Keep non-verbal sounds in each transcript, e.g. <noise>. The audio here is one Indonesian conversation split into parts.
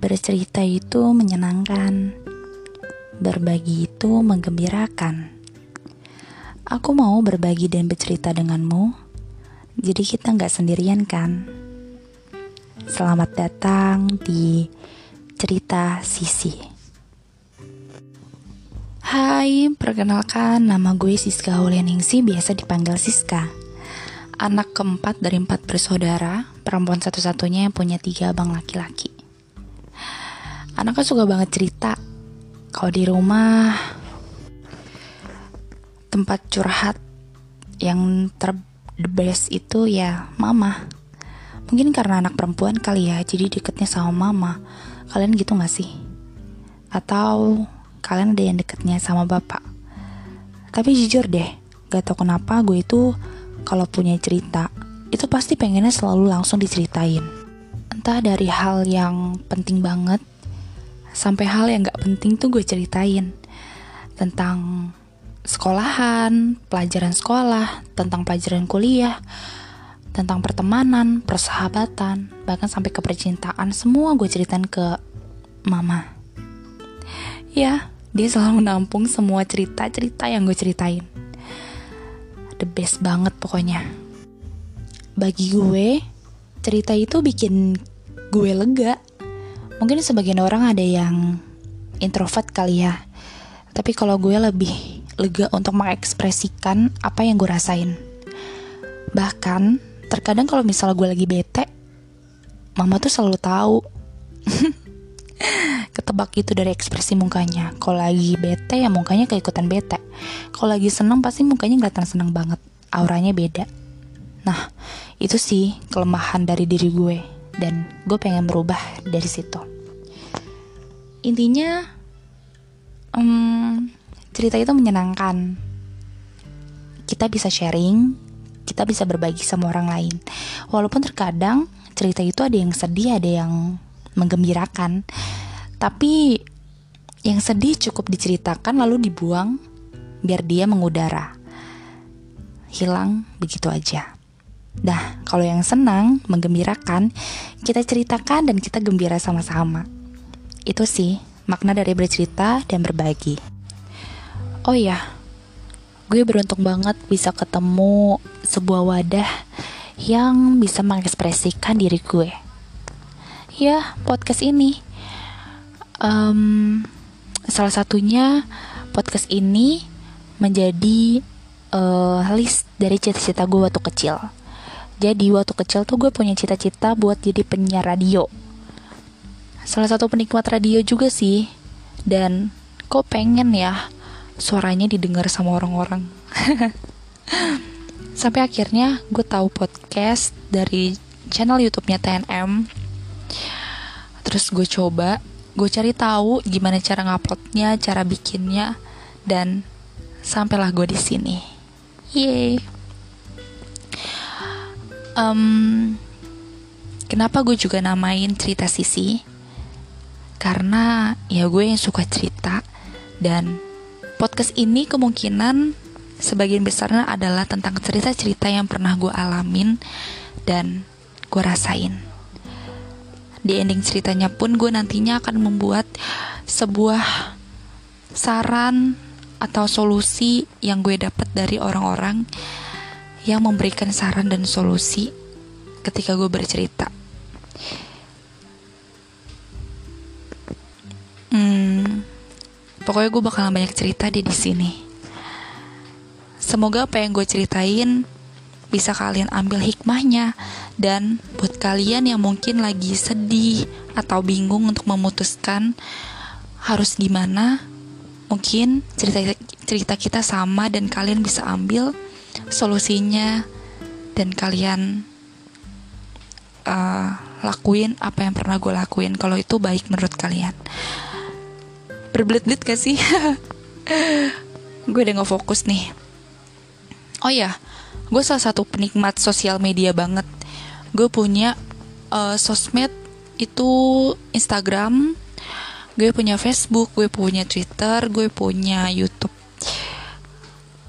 Bercerita itu menyenangkan, berbagi itu menggembirakan. Aku mau berbagi dan bercerita denganmu, jadi kita nggak sendirian kan? Selamat datang di cerita Sisi. Hai, perkenalkan nama gue Siska Hulianingsi, biasa dipanggil Siska. Anak keempat dari empat bersaudara, perempuan satu-satunya yang punya tiga abang laki-laki anaknya suka banget cerita. Kalau di rumah tempat curhat yang ter the best itu ya mama. Mungkin karena anak perempuan kali ya jadi deketnya sama mama. Kalian gitu gak sih? Atau kalian ada yang deketnya sama bapak? Tapi jujur deh gak tau kenapa gue itu kalau punya cerita itu pasti pengennya selalu langsung diceritain. Entah dari hal yang penting banget sampai hal yang gak penting tuh gue ceritain tentang sekolahan, pelajaran sekolah, tentang pelajaran kuliah, tentang pertemanan, persahabatan, bahkan sampai ke percintaan, semua gue ceritain ke mama. Ya, dia selalu menampung semua cerita-cerita yang gue ceritain. The best banget pokoknya. Bagi gue, cerita itu bikin gue lega Mungkin sebagian orang ada yang introvert kali ya. Tapi kalau gue lebih lega untuk mengekspresikan apa yang gue rasain. Bahkan terkadang kalau misalnya gue lagi bete, mama tuh selalu tahu. <laughs> Ketebak itu dari ekspresi mukanya. Kalau lagi bete ya mukanya keikutan bete. Kalau lagi seneng pasti mukanya kelihatan seneng banget. Auranya beda. Nah, itu sih kelemahan dari diri gue dan gue pengen berubah dari situ intinya um, cerita itu menyenangkan. Kita bisa sharing kita bisa berbagi sama orang lain. Walaupun terkadang cerita itu ada yang sedih ada yang menggembirakan. Tapi yang sedih cukup diceritakan lalu dibuang biar dia mengudara. Hilang begitu aja. Nah, kalau yang senang, menggembirakan, kita ceritakan dan kita gembira sama-sama. Itu sih makna dari bercerita dan berbagi. Oh ya, gue beruntung banget bisa ketemu sebuah wadah yang bisa mengekspresikan diri gue. Ya, podcast ini. Um, salah satunya podcast ini menjadi uh, list dari cita-cita gue waktu kecil jadi waktu kecil tuh gue punya cita-cita buat jadi penyiar radio. Salah satu penikmat radio juga sih. Dan kok pengen ya suaranya didengar sama orang-orang. <laughs> Sampai akhirnya gue tahu podcast dari channel YouTube-nya TNM. Terus gue coba, gue cari tahu gimana cara nguploadnya, cara bikinnya, dan sampailah gue di sini. Yeay um, kenapa gue juga namain cerita sisi karena ya gue yang suka cerita dan podcast ini kemungkinan sebagian besarnya adalah tentang cerita-cerita yang pernah gue alamin dan gue rasain di ending ceritanya pun gue nantinya akan membuat sebuah saran atau solusi yang gue dapat dari orang-orang yang memberikan saran dan solusi ketika gue bercerita. Pokoknya gue bakalan banyak cerita di di sini. Semoga apa yang gue ceritain bisa kalian ambil hikmahnya dan buat kalian yang mungkin lagi sedih atau bingung untuk memutuskan harus gimana, mungkin cerita cerita kita sama dan kalian bisa ambil solusinya dan kalian uh, lakuin apa yang pernah gue lakuin kalau itu baik menurut kalian berbelit-belit gak sih? <laughs> Gue udah gak fokus nih. Oh ya gue salah satu penikmat sosial media banget. Gue punya uh, sosmed itu Instagram gue punya Facebook gue punya Twitter gue punya YouTube.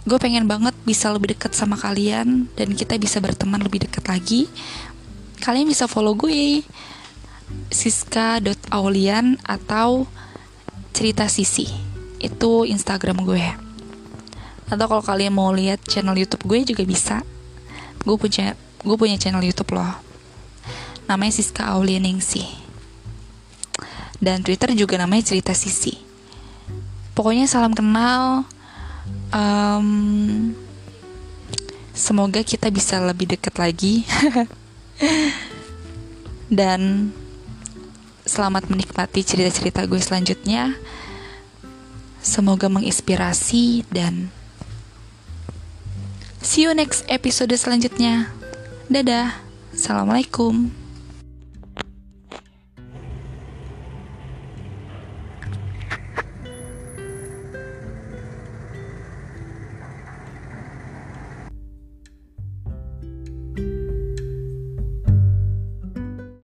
Gue pengen banget bisa lebih dekat sama kalian dan kita bisa berteman lebih dekat lagi. Kalian bisa follow gue siska.aulian atau cerita sisi. Itu Instagram gue. Atau kalau kalian mau lihat channel YouTube gue juga bisa. Gue punya gue punya channel YouTube loh. Namanya Siska Aulia Ningsih. Dan Twitter juga namanya cerita sisi. Pokoknya salam kenal. Um, semoga kita bisa lebih dekat lagi. <laughs> Dan selamat menikmati cerita-cerita gue selanjutnya. Semoga menginspirasi dan see you next episode selanjutnya. Dadah. Assalamualaikum